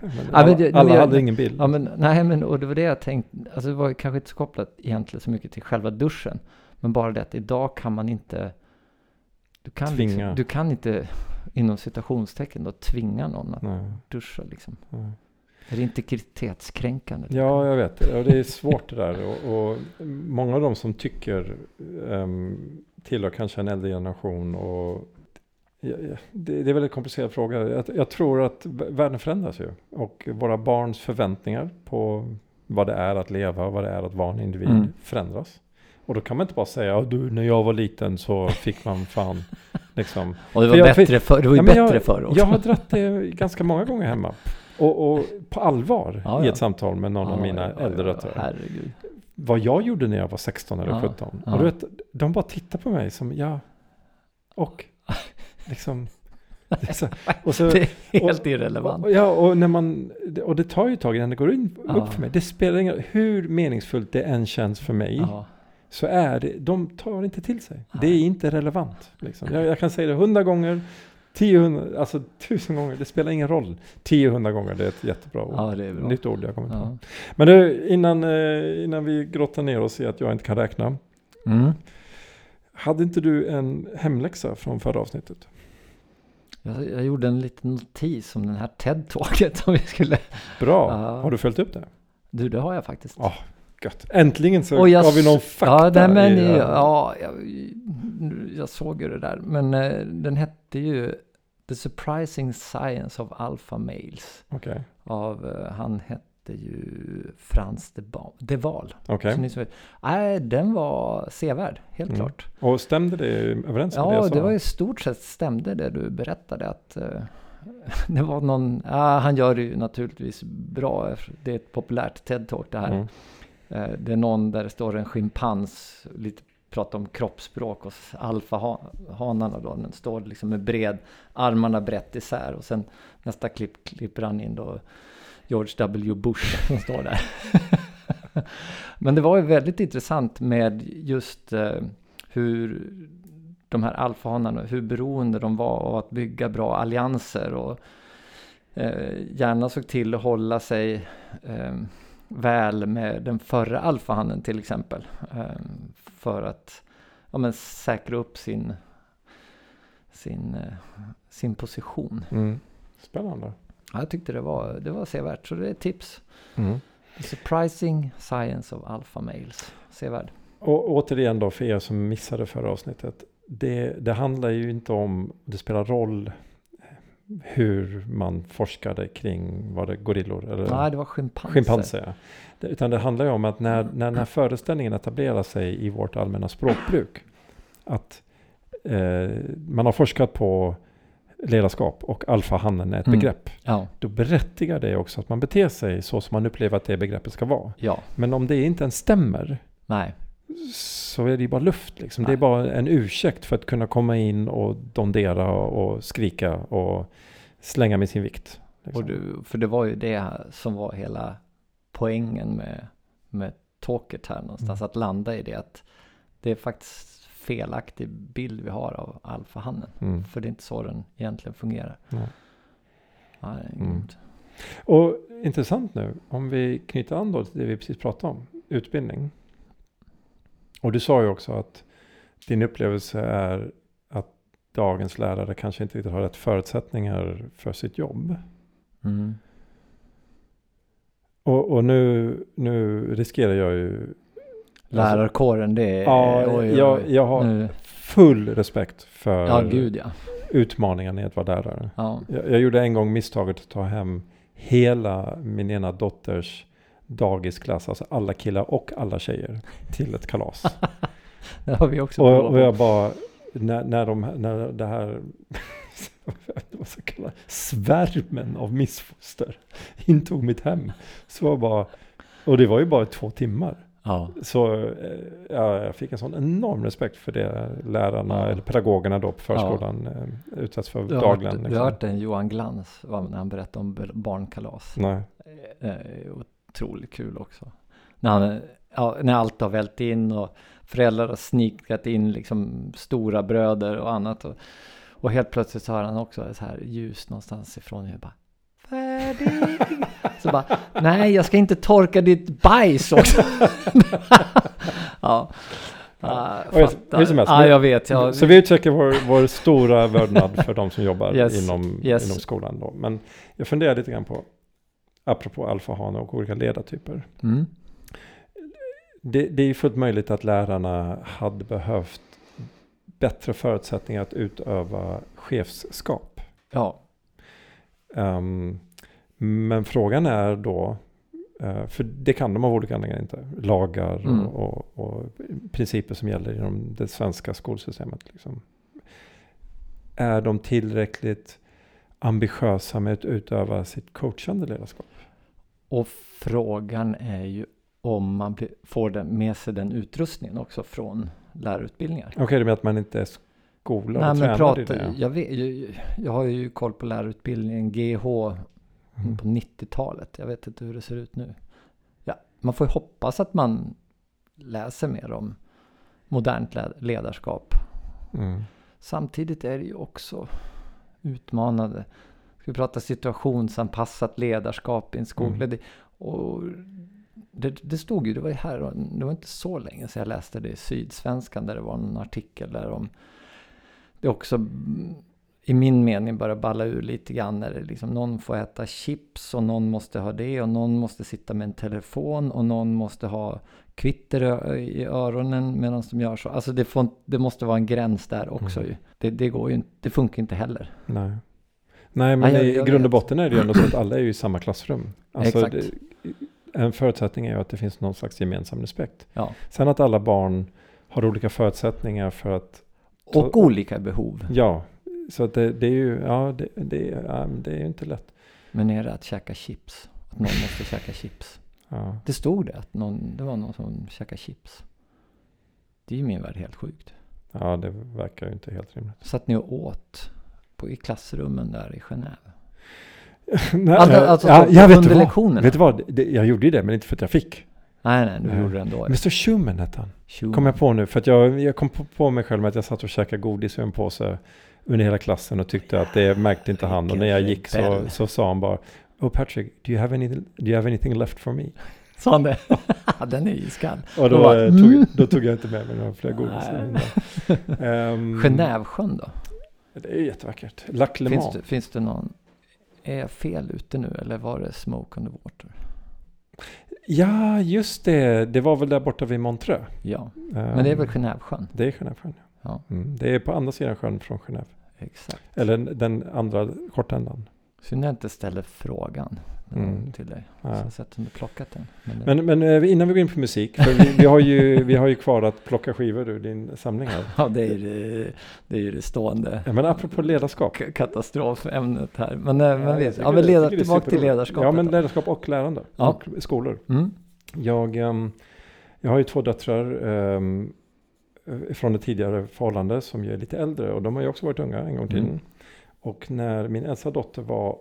[SPEAKER 2] men
[SPEAKER 1] alla alla
[SPEAKER 2] jag-
[SPEAKER 1] hade ingen bild.
[SPEAKER 2] Ja, men nej, men och det var det jag tänkte, alltså det var kanske inte så kopplat egentligen så mycket till själva duschen. Men bara det att idag kan man inte, du kan,
[SPEAKER 1] Tvinga.
[SPEAKER 2] liksom, du kan inte inom citationstecken då tvinga någon att
[SPEAKER 1] Nej,
[SPEAKER 2] duscha liksom.
[SPEAKER 1] nej.
[SPEAKER 2] Är det integritetskränkande?
[SPEAKER 1] Ja, jag vet. Och det är svårt det där. Och, och många av de som tycker um, tillhör kanske en äldre generation och Ja, ja, det, det är väl en komplicerad fråga. Jag, jag tror att världen förändras ju. Och våra barns förväntningar på vad det är att leva och vad det är att vara en individ
[SPEAKER 2] Mm.
[SPEAKER 1] förändras. Och då kan man inte bara säga, "Ja, du, när jag var liten så fick man fan liksom.
[SPEAKER 2] Och det
[SPEAKER 1] För
[SPEAKER 2] var
[SPEAKER 1] jag-
[SPEAKER 2] bättre förr. Det var ju
[SPEAKER 1] Ja,
[SPEAKER 2] bättre förr också.
[SPEAKER 1] Jag har dratt det ganska många gånger hemma. Och, och på allvar
[SPEAKER 2] Ja,
[SPEAKER 1] i
[SPEAKER 2] ja.
[SPEAKER 1] ett samtal med någon av
[SPEAKER 2] Ja,
[SPEAKER 1] mina
[SPEAKER 2] ja, ja,
[SPEAKER 1] äldre
[SPEAKER 2] ja. Herregud.
[SPEAKER 1] Vad jag gjorde när jag var 16 eller
[SPEAKER 2] Ja,
[SPEAKER 1] 17.
[SPEAKER 2] ja.
[SPEAKER 1] Och du vet, de bara tittar på mig som, ja, och liksom. det är så- och så,
[SPEAKER 2] Det är helt
[SPEAKER 1] och-
[SPEAKER 2] irrelevant.
[SPEAKER 1] och, ja, och, när man, och det tar ju ett tag innan det går in,
[SPEAKER 2] Ja.
[SPEAKER 1] upp för mig. Det spelar ingen hur meningsfullt det än känns för mig.
[SPEAKER 2] Ja.
[SPEAKER 1] Så är det, de tar inte till sig. Det är inte relevant. Liksom. Jag, jag kan säga det hundra gånger, tio, hundra, alltså tusen gånger. Det spelar ingen roll. Tio, hundra gånger, det är ett jättebra ord.
[SPEAKER 2] ja, det är bra.
[SPEAKER 1] Nytt ord jag kommer på.
[SPEAKER 2] Ja.
[SPEAKER 1] Men du, innan, eh, innan vi grottar ner oss i att jag inte kan räkna.
[SPEAKER 2] Mm.
[SPEAKER 1] Hade inte du en hemläxa från förra avsnittet?
[SPEAKER 2] Jag, jag gjorde en liten notis om den här TED-tåget som vi skulle...
[SPEAKER 1] Bra.
[SPEAKER 2] Ja.
[SPEAKER 1] Har du följt upp det?
[SPEAKER 2] Du, det har jag faktiskt.
[SPEAKER 1] Ja, Gött. Äntligen så
[SPEAKER 2] jag
[SPEAKER 1] har vi någon fakta.
[SPEAKER 2] Ja, nej, men,
[SPEAKER 1] i det
[SPEAKER 2] ja jag, jag såg ju det där. Men eh, den hette ju The Surprising Science of Alpha Males.
[SPEAKER 1] Okej,
[SPEAKER 2] Av, eh, han hette ju Frans de, ba- de Waal. vet- Nej, den var sevärd, helt
[SPEAKER 1] Mm.
[SPEAKER 2] klart.
[SPEAKER 1] Och stämde det överens med det
[SPEAKER 2] Ja,
[SPEAKER 1] jag sa?
[SPEAKER 2] det var i stort sett stämde det du berättade att eh, det var någon, ja, han gör det ju naturligtvis bra. Det är ett populärt TED-talk det här.
[SPEAKER 1] Mm.
[SPEAKER 2] Eh, Det är någon där det står en schimpans, lite pratar om kroppsspråk hos alfahanarna då. Den står liksom med bred, armarna brett isär och sen nästa klipp klipper han in då George W. Bush som står där. Men det var ju väldigt intressant med just eh, hur de här alfahanarna, hur beroende de var av att bygga bra allianser och eh, gärna såg till att hålla sig eh, väl med den förra alfahannen till exempel. Eh, för att ja, men säkra upp sin, sin, eh, sin position.
[SPEAKER 1] Mm. Spännande.
[SPEAKER 2] Ja, jag tyckte det var, det var sevärt, så det är ett tips.
[SPEAKER 1] Mm.
[SPEAKER 2] The surprising science of alpha males. Sevärd.
[SPEAKER 1] Och återigen då för er som missade förra avsnittet. Det, det handlar ju inte om, det spelar roll hur man forskade kring, var det gorillor? Eller?
[SPEAKER 2] Nej, det var schimpanser.
[SPEAKER 1] Schimpanser, ja. Utan det handlar ju om att när, när den här föreställningen etablerar sig i vårt allmänna språkbruk. Att eh, man har forskat på ledarskap och alfahannen är ett
[SPEAKER 2] Mm.
[SPEAKER 1] begrepp.
[SPEAKER 2] Ja,
[SPEAKER 1] Då berättigar det också att man beter sig så som man upplever att det begreppet ska vara.
[SPEAKER 2] ja,
[SPEAKER 1] Men om det inte ens stämmer
[SPEAKER 2] nej.
[SPEAKER 1] Så är det ju bara luft. Liksom. Det är bara en ursäkt för att kunna komma in och dondera och skrika och slänga med sin vikt. liksom.
[SPEAKER 2] Och du, för det var ju det som var hela poängen med, med talket här någonstans.
[SPEAKER 1] Mm.
[SPEAKER 2] Att landa i det att det är faktiskt felaktig bild vi har av alfahannen.
[SPEAKER 1] Mm.
[SPEAKER 2] För det är inte så den egentligen fungerar.
[SPEAKER 1] Ja.
[SPEAKER 2] Ja,
[SPEAKER 1] Mm. Och intressant nu, om vi knyter an då till det vi precis pratade om, utbildning. Och du sa ju också att din upplevelse är att dagens lärare kanske inte riktigt har rätt förutsättningar för sitt jobb.
[SPEAKER 2] Mm.
[SPEAKER 1] Och, och nu, nu riskerar jag ju...
[SPEAKER 2] Lärarkåren, det är...
[SPEAKER 1] Ja,
[SPEAKER 2] oj, oj,
[SPEAKER 1] jag, jag har
[SPEAKER 2] Nu,
[SPEAKER 1] full respekt för
[SPEAKER 2] ja, gud ja.
[SPEAKER 1] utmaningen i att vara lärare.
[SPEAKER 2] ja.
[SPEAKER 1] Jag, jag gjorde en gång misstaget att ta hem hela min ena dotters dagisklass, alltså alla killar och alla tjejer, till ett kalas.
[SPEAKER 2] Det har vi också
[SPEAKER 1] och, och jag bara, när, när, de, när det här vad ska jag kalla svärmen av missfoster intog mitt hem, så var bara, och det var ju bara två timmar.
[SPEAKER 2] Ja.
[SPEAKER 1] Så eh, ja, jag fick en sån enorm respekt för det lärarna,
[SPEAKER 2] Ja.
[SPEAKER 1] eller pedagogerna då på förskolan eh, utsätts för
[SPEAKER 2] Du
[SPEAKER 1] dagligen.
[SPEAKER 2] hört, du
[SPEAKER 1] liksom.
[SPEAKER 2] har hört en Johan Glans när han berättade om barnkalas.
[SPEAKER 1] Nej.
[SPEAKER 2] Eh, otroligt kul också. När, han, ja, när allt har vält in och föräldrar har snikat in liksom stora bröder och annat. Och, och helt plötsligt så har han också så här ljus någonstans ifrån. Jag bara, färdig. Så bara, nej jag ska inte torka ditt bajs också. ja. Ja,
[SPEAKER 1] Och hur- som helst,
[SPEAKER 2] ja, jag vet. Jag,
[SPEAKER 1] Så vi uttrycker vår, vår stora vördnad för de som jobbar
[SPEAKER 2] Yes,
[SPEAKER 1] inom,
[SPEAKER 2] yes.
[SPEAKER 1] inom skolan. Då. Men jag funderar lite grann på, apropå alfahane och olika ledartyper.
[SPEAKER 2] mm,
[SPEAKER 1] Det, det är fullt möjligt att lärarna hade behövt bättre förutsättningar att utöva chefskap.
[SPEAKER 2] Ja,
[SPEAKER 1] Ehm, men frågan är då, eh, för det kan de av olika anledningar inte, lagar
[SPEAKER 2] Mm.
[SPEAKER 1] och, och, och principer som gäller inom det svenska skolsystemet. Liksom. Är de tillräckligt ambitiösa med att utöva sitt coachande ledarskap?
[SPEAKER 2] Och frågan är ju om man blir, får den, med sig den utrustningen också från lärarutbildningar.
[SPEAKER 1] Okej, det med att man inte är skolad
[SPEAKER 2] Nej,
[SPEAKER 1] och
[SPEAKER 2] men
[SPEAKER 1] tränad
[SPEAKER 2] prata,
[SPEAKER 1] i det?
[SPEAKER 2] jag, vet, jag, jag har ju koll på lärarutbildningen GH
[SPEAKER 1] Mm.
[SPEAKER 2] på 90-talet. Jag vet inte hur det ser ut nu. Ja, man får ju hoppas att man läser mer om modernt led- ledarskap.
[SPEAKER 1] Mm.
[SPEAKER 2] Samtidigt är det ju också utmanande. Vi prata situationsanpassat ledarskap i en skola?
[SPEAKER 1] Mm.
[SPEAKER 2] Och det, det stod ju, det var ju här, det var inte så länge sedan jag läste det i Sydsvenskan där det var en artikel där om det också i min mening börjar balla ur lite grann när det liksom någon får äta chips och någon måste ha det och någon måste sitta med en telefon och någon måste ha kvitter i öronen medan de gör så. Alltså det, får, det måste vara en gräns där också
[SPEAKER 1] Mm.
[SPEAKER 2] ju. Det, det går ju inte, det funkar inte heller.
[SPEAKER 1] Nej. Nej, men
[SPEAKER 2] Nej,
[SPEAKER 1] i grund och
[SPEAKER 2] vet.
[SPEAKER 1] botten är det ju ändå så att alla är ju i samma klassrum. Alltså,
[SPEAKER 2] Exakt.
[SPEAKER 1] det, en förutsättning är ju att det finns någon slags gemensam respekt.
[SPEAKER 2] Ja.
[SPEAKER 1] Sen att alla barn har olika förutsättningar för att,
[SPEAKER 2] Och olika behov.
[SPEAKER 1] ja, så att det, det är ju, ja, det, det, ja, det är ju inte lätt.
[SPEAKER 2] Men är det att käka chips? Att någon måste käka chips?
[SPEAKER 1] Ja.
[SPEAKER 2] Det stod det att någon, det var någon som käkade chips. Det är ju min värld helt sjukt.
[SPEAKER 1] ja, det verkar ju inte helt rimligt.
[SPEAKER 2] Satt ni och åt på, i klassrummen där i Genève?
[SPEAKER 1] Nej,
[SPEAKER 2] Alltså- alltså
[SPEAKER 1] ja, jag vet
[SPEAKER 2] under lektionerna?
[SPEAKER 1] vet du vad, det, jag gjorde ju det men inte för att jag fick.
[SPEAKER 2] Nej, nej, du
[SPEAKER 1] Nej.
[SPEAKER 2] gjorde det ändå.
[SPEAKER 1] Mr Schumann hette han.
[SPEAKER 2] Tjo.
[SPEAKER 1] Kom jag på nu, för att jag, jag kom på, på mig själv med att jag satt och käkade godis ur en påse under hela klassen och tyckte att det märkte inte han. Och när jag gick så, så sa han bara Oh Patrick, do you have, any, do you have anything left for me?
[SPEAKER 2] Sa han det? Den är iskall.
[SPEAKER 1] Och då,
[SPEAKER 2] bara,
[SPEAKER 1] eh,
[SPEAKER 2] mm.
[SPEAKER 1] tog, då tog jag inte med mig några fler godis.
[SPEAKER 2] Nej.
[SPEAKER 1] Um,
[SPEAKER 2] Genèvesjön då?
[SPEAKER 1] Det är jättevackert. Lac Le
[SPEAKER 2] Finns det, finns det någon... Är jag fel ute nu eller var det Smoke on the Water?
[SPEAKER 1] Ja, just det. Det var väl där borta vid Montreux.
[SPEAKER 2] Ja, men det är väl Genèvesjön?
[SPEAKER 1] Det är Genèvesjön.
[SPEAKER 2] Ja.
[SPEAKER 1] Mm, det är på andra sidan sjön från Genève.
[SPEAKER 2] Exakt.
[SPEAKER 1] Eller den andra kortändan.
[SPEAKER 2] Synd jag inte ställer frågan
[SPEAKER 1] Mm.
[SPEAKER 2] till dig.
[SPEAKER 1] Ja.
[SPEAKER 2] Så jag sett om du plockat den. Men,
[SPEAKER 1] Men, men eh, innan vi går in på musik, för vi, vi, har ju, vi har ju kvar att plocka skivor ur din samling här.
[SPEAKER 2] ja, det är det, det är ju det stående
[SPEAKER 1] Ja, men apropå ledarskap.
[SPEAKER 2] katastrofämnet här. Men, eh, men
[SPEAKER 1] jag
[SPEAKER 2] visst,
[SPEAKER 1] tycker
[SPEAKER 2] ja, men leda, tillbaka till ledarskapet.
[SPEAKER 1] Ja, men ledarskap och lärande.
[SPEAKER 2] Ja.
[SPEAKER 1] Och skolor.
[SPEAKER 2] Mm.
[SPEAKER 1] Jag, ehm, jag har ju två döttrar eh, från ett tidigare förhållande som ju är lite äldre och de har ju också varit unga en gång i tiden.
[SPEAKER 2] Mm.
[SPEAKER 1] Och när min äldsta dotter var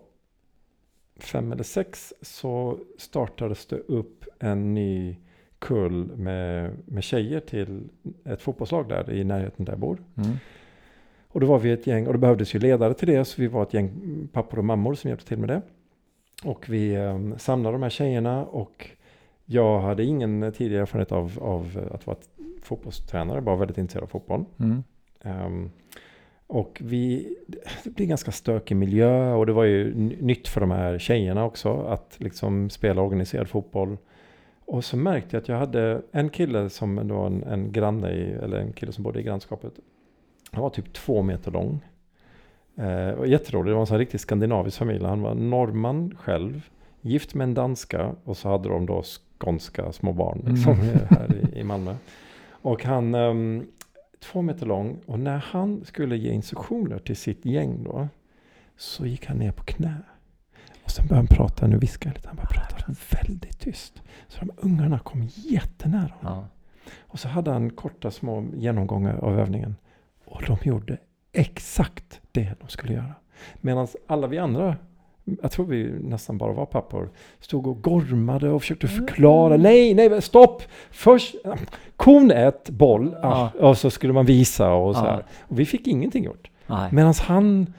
[SPEAKER 1] fem eller sex så startades det upp en ny kull med, med tjejer till ett fotbollslag där i närheten där jag bor.
[SPEAKER 2] Mm.
[SPEAKER 1] Och då var vi ett gäng, och det behövdes ju ledare till det, så vi var ett gäng pappor och mammor som hjälpte till med det. Och vi eh, samlade de här tjejerna och jag hade ingen tidigare erfarenhet av, av att vara fotbollstränare, bara väldigt intresserad av fotboll.
[SPEAKER 2] Mm.
[SPEAKER 1] Ehm, och vi, det blev en ganska stökig miljö och det var ju nytt för de här tjejerna också att liksom spela organiserad fotboll. Och så märkte jag att jag hade en kille som då en, en granne i, eller en kille som bodde i grannskapet. Han var typ två meter lång. Eh, och jätterolig, det var en sån riktigt skandinavisk familj. Han var norrman själv, gift med en danska och så hade de då skånska små barn liksom,
[SPEAKER 2] Mm.
[SPEAKER 1] här i, i Malmö. Och han, ehm, två meter lång och när han skulle ge instruktioner till sitt gäng då så gick han ner på knä. Och sen började han prata, nu viskar jag lite, han började prata väldigt tyst. Så de ungarna kom jättenära honom.
[SPEAKER 2] Ja.
[SPEAKER 1] Och så hade han korta små genomgångar av övningen. Och de gjorde exakt det de skulle göra. Medan alla vi andra, jag tror vi nästan bara var pappor, stod och gormade och försökte förklara. Nej, nej, stopp! Först, kon ett boll,
[SPEAKER 2] Ja.
[SPEAKER 1] och så skulle man visa och så
[SPEAKER 2] Ja.
[SPEAKER 1] här. Och vi fick ingenting gjort. Medan han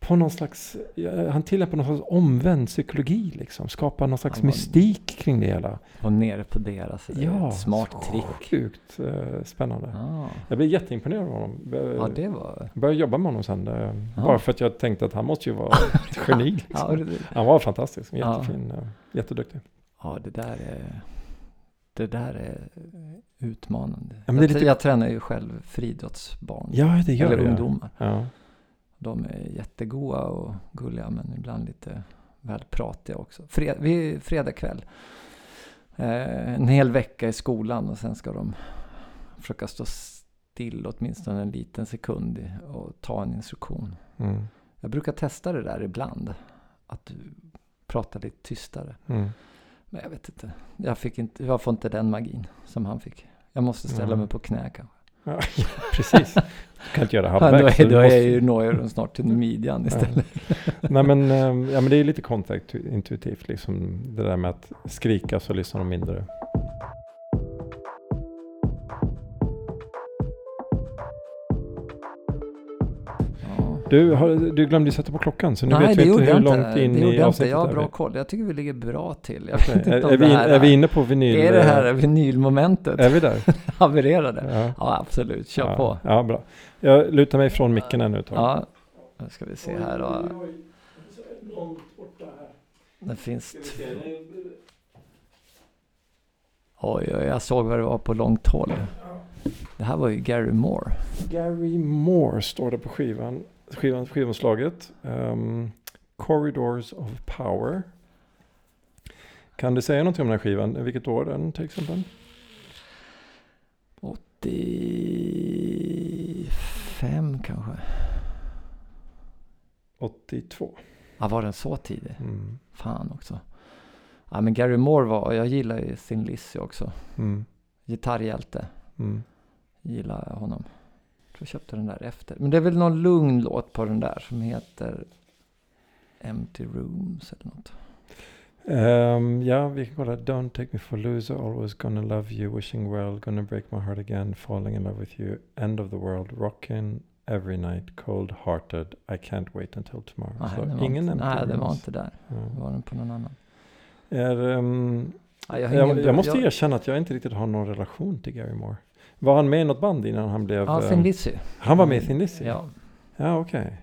[SPEAKER 1] på någon slags, ja, han tillämpar någon slags omvänd psykologi liksom. Skapar någon slags
[SPEAKER 2] var-
[SPEAKER 1] mystik kring det hela.
[SPEAKER 2] Och nere på deras eh,
[SPEAKER 1] Ja,
[SPEAKER 2] smart trick.
[SPEAKER 1] Sjukt eh, spännande.
[SPEAKER 2] Ja.
[SPEAKER 1] Jag blev jätteimponerad av honom.
[SPEAKER 2] Ja, det var...
[SPEAKER 1] började jobba med honom sen. eh,
[SPEAKER 2] Ja.
[SPEAKER 1] Bara för att jag tänkte att han måste ju vara ett geni. Liksom.
[SPEAKER 2] Ja, det,
[SPEAKER 1] Han var fantastisk,
[SPEAKER 2] Ja.
[SPEAKER 1] jättefin, eh, jätteduktig.
[SPEAKER 2] ja, det där är... Det där är utmanande.
[SPEAKER 1] men det är
[SPEAKER 2] jag,
[SPEAKER 1] lite-
[SPEAKER 2] jag tränar ju själv friidrottsbarn.
[SPEAKER 1] Ja, det gör
[SPEAKER 2] eller
[SPEAKER 1] det.
[SPEAKER 2] ungdomar.
[SPEAKER 1] Ja.
[SPEAKER 2] De är jättegoda och gulliga men ibland lite väl pratiga också. Fred, vi, fredag kväll. Eh, en hel vecka i skolan och sen ska de försöka stå still åtminstone en liten sekund och ta en instruktion.
[SPEAKER 1] Mm.
[SPEAKER 2] Jag brukar testa det där ibland. Att du pratar lite tystare.
[SPEAKER 1] Mm.
[SPEAKER 2] Men jag vet inte. Jag, fick inte, jag får inte den magin som han fick. Jag måste ställa
[SPEAKER 1] Nej.
[SPEAKER 2] mig på knä kanske.
[SPEAKER 1] Ja, precis. Du kan inte göra
[SPEAKER 2] Ja, då
[SPEAKER 1] halvvägs.
[SPEAKER 2] är, då
[SPEAKER 1] måste-
[SPEAKER 2] ju, når jag den snart till midjan istället.
[SPEAKER 1] Nej men, ehm, ja, men det är lite kontraintuitivt liksom. Det där med att skrika så lyssnar de mindre. Du, har, du glömde sätta på klockan så nu
[SPEAKER 2] Nej,
[SPEAKER 1] vet vi inte hur
[SPEAKER 2] jag
[SPEAKER 1] långt
[SPEAKER 2] inte.
[SPEAKER 1] in
[SPEAKER 2] det
[SPEAKER 1] i
[SPEAKER 2] jag inte.
[SPEAKER 1] avsnittet
[SPEAKER 2] Jag har
[SPEAKER 1] är
[SPEAKER 2] bra koll. Jag tycker vi ligger bra till. Jag inte
[SPEAKER 1] Är, är, vi, in,
[SPEAKER 2] här
[SPEAKER 1] är vi inne på vinyl?
[SPEAKER 2] är det här
[SPEAKER 1] eh,
[SPEAKER 2] vinylmomentet
[SPEAKER 1] Är vi där?
[SPEAKER 2] havererade.
[SPEAKER 1] Ja.
[SPEAKER 2] Ja, absolut. Kör
[SPEAKER 1] ja.
[SPEAKER 2] på.
[SPEAKER 1] Ja, bra. Jag lutar mig från micken ännu ett tag.
[SPEAKER 2] Ja, nu ska vi se här då. Det finns... Oj, oj, jag såg vad det var på långt håll. Det här var ju Gary Moore.
[SPEAKER 1] Gary Moore står det på skivan. Skivan skivomslaget. Um, Corridors of Power. Kan du säga någonting om den här skivan? Vilket år den till exempel?
[SPEAKER 2] 85 kanske.
[SPEAKER 1] 82.
[SPEAKER 2] Ja, var den så tidig?
[SPEAKER 1] Mm.
[SPEAKER 2] Fan också. Ja, men Gary Moore var, jag gillar ju Thin Lizzy också.
[SPEAKER 1] Mm.
[SPEAKER 2] Gitarrhjälte.
[SPEAKER 1] Mm.
[SPEAKER 2] Gillar honom. Jag köpte den där efter. Men det är väl någon lugn låt på den där som heter Empty Rooms eller något.
[SPEAKER 1] Ehm, ja, vi kan kolla. Don't take me for loser, always gonna love you, wishing well, gonna break my heart again, falling in love with you, end of the world, rockin' every night, cold hearted, I can't wait until tomorrow.
[SPEAKER 2] Nej,
[SPEAKER 1] Så
[SPEAKER 2] var
[SPEAKER 1] ingen
[SPEAKER 2] inte, nej, den var inte där.
[SPEAKER 1] Ja.
[SPEAKER 2] Det var den på någon annan.
[SPEAKER 1] Är, ehm,
[SPEAKER 2] Ja, jag,
[SPEAKER 1] jag, jag måste erkänna att jag inte riktigt har någon relation till Gary Moore. Var han med i något band innan han blev...
[SPEAKER 2] Ja,
[SPEAKER 1] ehm,
[SPEAKER 2] Thin Lizzy.
[SPEAKER 1] han var med i Thin Lizzy?
[SPEAKER 2] Ja.
[SPEAKER 1] Ja, okej.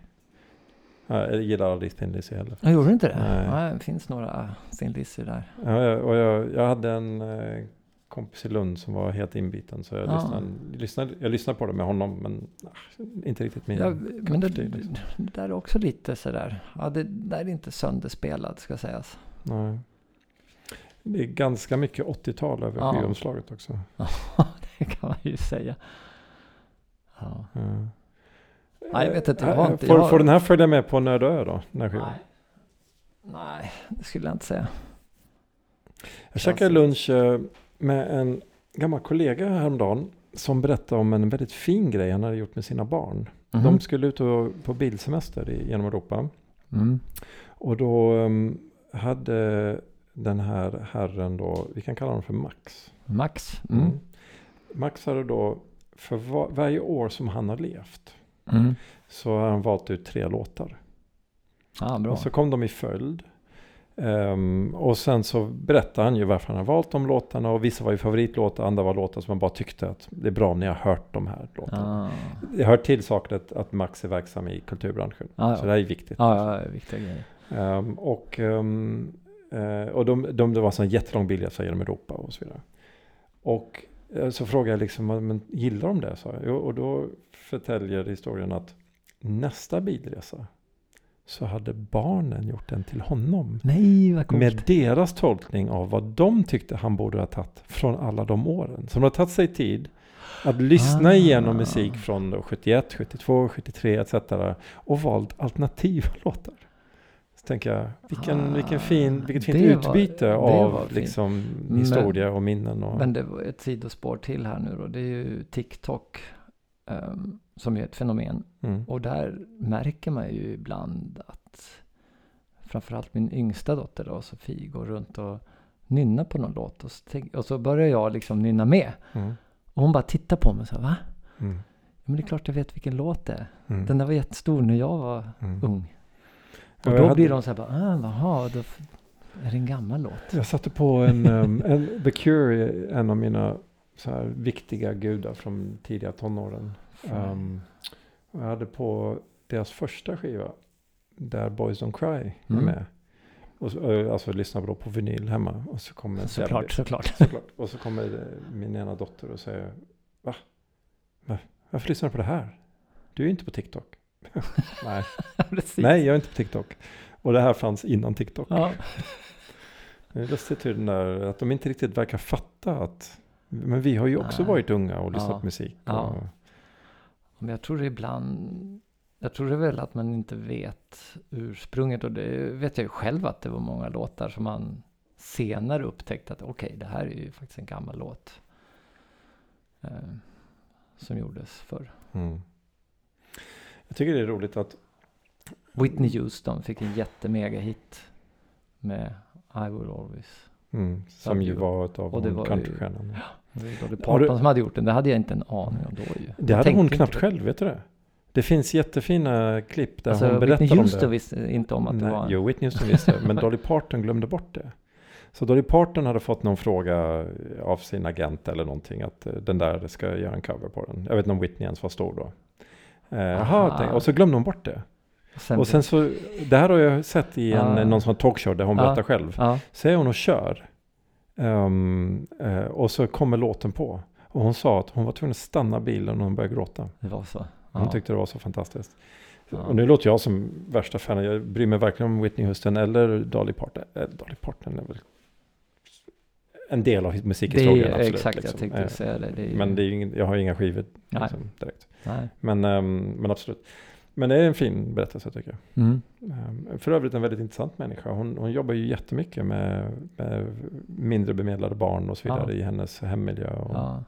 [SPEAKER 1] Ja, jag gillar aldrig Thin Lizzy heller.
[SPEAKER 2] Jag gjorde inte det?
[SPEAKER 1] Nej.
[SPEAKER 2] Nej. det finns några Thin Lizzy där.
[SPEAKER 1] Ja, och jag, jag hade en eh, kompis i Lund som var helt inbiten. Så jag,
[SPEAKER 2] Ja.
[SPEAKER 1] lyssnade, lyssnade, jag lyssnade på det med honom men ah, inte riktigt min
[SPEAKER 2] Ja, men det,
[SPEAKER 1] liksom.
[SPEAKER 2] det där är också lite sådär. Ja, det där är inte sönderspelat ska sägas.
[SPEAKER 1] Nej. Det är ganska mycket 80-tal över
[SPEAKER 2] Ja.
[SPEAKER 1] skivomslaget också.
[SPEAKER 2] kan man ju säga. Ja.
[SPEAKER 1] Ja.
[SPEAKER 2] Nej, jag vet inte, jag
[SPEAKER 1] Eh,
[SPEAKER 2] har inte-
[SPEAKER 1] får,
[SPEAKER 2] jag har-
[SPEAKER 1] får den här följa med på Nöd då?
[SPEAKER 2] Nej. Nej, det skulle jag inte säga.
[SPEAKER 1] Jag käkade lunch eh, med en gammal kollega häromdagen som berättade om en väldigt fin grej han hade gjort med sina barn.
[SPEAKER 2] Mhm.
[SPEAKER 1] De skulle ut på bilsemester i, genom Europa.
[SPEAKER 2] Mm.
[SPEAKER 1] Och då um, hade den här herren då, vi kan kalla honom för Max.
[SPEAKER 2] Max. Mm.
[SPEAKER 1] Max hade då, för va- varje år som han har levt,
[SPEAKER 2] Mm.
[SPEAKER 1] så har han valt ut tre låtar.
[SPEAKER 2] Ja, bra.
[SPEAKER 1] Och så kom de i följd. Ehm, och sen så berättade han ju varför han har valt de låtarna. Och vissa var ju favoritlåtar, andra var låtar som man bara tyckte att det är bra om ni har hört de här låtarna.
[SPEAKER 2] Ja.
[SPEAKER 1] Det hör till saken att, att Max är verksam i kulturbranschen.
[SPEAKER 2] Ja, ja.
[SPEAKER 1] Så det här är viktigt.
[SPEAKER 2] Ja, ja, viktiga grejer.
[SPEAKER 1] Ehm, och ehm, eh, och de, de, det var en sån jättelång bilresa genom Europa och så vidare. Och så frågade jag liksom, men gillar de det? Så, och då förtäljer historien att nästa bilresa så hade barnen gjort den till honom.
[SPEAKER 2] Nej.
[SPEAKER 1] Med deras tolkning av vad de tyckte han borde ha tagit från alla de åren. Så de har tagit sig tid att lyssna
[SPEAKER 2] Ah.
[SPEAKER 1] igenom musik från då 71, 72, 73 etc. Och valt alternativa låtar. Tänker jag, vilken,
[SPEAKER 2] Ah,
[SPEAKER 1] vilken fin, vilket fint utbyte
[SPEAKER 2] var
[SPEAKER 1] av
[SPEAKER 2] fint.
[SPEAKER 1] liksom
[SPEAKER 2] Men-
[SPEAKER 1] historia och minnen. Och,
[SPEAKER 2] Men det var ett sidospår till här nu då. Det är ju TikTok ehm, som är ett fenomen.
[SPEAKER 1] mm,
[SPEAKER 2] Och där märker man ju ibland att framförallt min yngsta dotter då, Sofie, går runt och nynnar på någon låt. Och så, tänk, och så börjar jag liksom nynna med.
[SPEAKER 1] mm,
[SPEAKER 2] Och hon bara tittar på mig och så här, va?
[SPEAKER 1] mm,
[SPEAKER 2] men det är klart jag vet vilken låt det är.
[SPEAKER 1] mm,
[SPEAKER 2] Den där var jättestor när jag var
[SPEAKER 1] mm.
[SPEAKER 2] ung. Och då
[SPEAKER 1] hade-
[SPEAKER 2] blir de så här, bara, ah, jaha, då är det en gammal låt.
[SPEAKER 1] Jag satte på en, um, en The Cure, är en av mina så här viktiga gudar från tidiga tonåren. Um, jag hade på deras första skiva, där Boys Don't Cry är
[SPEAKER 2] Mm.
[SPEAKER 1] med. Och så, alltså lyssnade då på vinyl hemma. Och så kommer
[SPEAKER 2] såklart, såklart.
[SPEAKER 1] såklart. Och så kommer min ena dotter och säger Va? Va? Varför lyssnar du på det här? Du är ju inte på TikTok. Nej. Nej, jag är inte på TikTok. Och det här fanns innan TikTok.
[SPEAKER 2] Ja.
[SPEAKER 1] Det är lustigt hur den där, att de inte riktigt verkar fatta att, men vi har ju också
[SPEAKER 2] Nej.
[SPEAKER 1] varit unga och lyssnat
[SPEAKER 2] Ja.
[SPEAKER 1] på musik.
[SPEAKER 2] Ja.
[SPEAKER 1] Och,
[SPEAKER 2] Men jag tror det ibland, jag tror det väl att man inte vet ursprunget och det vet jag ju själv att det var många låtar som man senare upptäckte att okej, det här är ju faktiskt en gammal låt. Eh, som gjordes förr.
[SPEAKER 1] mm. Jag tycker det är roligt att,
[SPEAKER 2] Whitney Houston fick en jättemega hit med I will always.
[SPEAKER 1] mm, som ju
[SPEAKER 2] Ja,
[SPEAKER 1] var av
[SPEAKER 2] det ju-
[SPEAKER 1] countrystjärnorna.
[SPEAKER 2] Det var ju
[SPEAKER 1] Har du-
[SPEAKER 2] Parton som hade gjort den. Det hade jag inte en aning om då ju.
[SPEAKER 1] Det
[SPEAKER 2] Jag
[SPEAKER 1] hade hon knappt själv, vet du det? Det finns jättefina klipp där
[SPEAKER 2] Alltså
[SPEAKER 1] hon
[SPEAKER 2] Whitney
[SPEAKER 1] berättar om
[SPEAKER 2] Houston
[SPEAKER 1] det.
[SPEAKER 2] visste inte om att det
[SPEAKER 1] Nej,
[SPEAKER 2] var en...
[SPEAKER 1] Jo, Whitney Houston visste men Dolly Parton glömde bort det. Så Dolly Parton hade fått någon fråga av sin agent eller någonting att eh, den där ska göra en cover på den. Jag vet inte om Whitney ens var stor då. Eh, Jaha,
[SPEAKER 2] Aha.
[SPEAKER 1] tänk- och så glömde hon bort det.
[SPEAKER 2] Sen,
[SPEAKER 1] Och sen så, det här har jag sett i en,
[SPEAKER 2] Ah.
[SPEAKER 1] någon sån här talkshow där hon
[SPEAKER 2] Ja.
[SPEAKER 1] berättar själv.
[SPEAKER 2] Ja,
[SPEAKER 1] Så är hon och kör. Ehm, eh, och så kommer låten på. Och hon sa att hon var tvungen att stanna bilen och hon började gråta.
[SPEAKER 2] det var så.
[SPEAKER 1] Hon
[SPEAKER 2] Ja.
[SPEAKER 1] tyckte det var så fantastiskt. Och nu låter jag som värsta fan. Jag bryr mig verkligen om Whitney Houston eller Dolly Parton. Eh, Dolly Parton är väl en del av
[SPEAKER 2] Det
[SPEAKER 1] musikhistorien.
[SPEAKER 2] är
[SPEAKER 1] absolut,
[SPEAKER 2] exakt,
[SPEAKER 1] liksom.
[SPEAKER 2] jag tänkte
[SPEAKER 1] Eh,
[SPEAKER 2] säga det. det är ju,
[SPEAKER 1] Men det är ingen, jag har ju inga skivor liksom, direkt.
[SPEAKER 2] Nej.
[SPEAKER 1] Men, ehm, men absolut. Men det är en fin berättelse tycker jag.
[SPEAKER 2] Mm.
[SPEAKER 1] Ehm, För övrigt en väldigt intressant människa. Hon, hon jobbar ju jättemycket med, med mindre bemedlade barn och så vidare
[SPEAKER 2] Ja.
[SPEAKER 1] i hennes hemmiljö. Och,
[SPEAKER 2] Ja,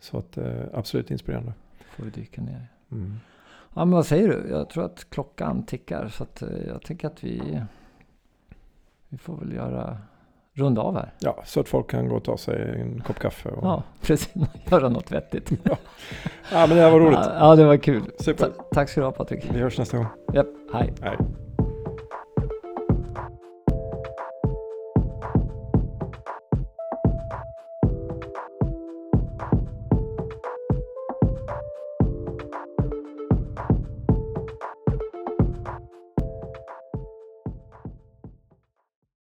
[SPEAKER 1] Så att, eh, absolut inspirerande.
[SPEAKER 2] får vi dyka ner.
[SPEAKER 1] Mm.
[SPEAKER 2] Ja, men vad säger du? Jag tror att klockan tickar så att eh, jag tänker att vi, vi får väl göra runda av här.
[SPEAKER 1] Ja, så att folk kan gå och ta sig en kopp kaffe. Och,
[SPEAKER 2] Ja, precis. Göra något vettigt.
[SPEAKER 1] ja, men det här var roligt.
[SPEAKER 2] Ja, ja, det var kul.
[SPEAKER 1] Super.
[SPEAKER 2] Ta- tack ska du ha Patrik.
[SPEAKER 1] Vi hörs nästa gång.
[SPEAKER 2] Japp, hej.
[SPEAKER 1] Hej.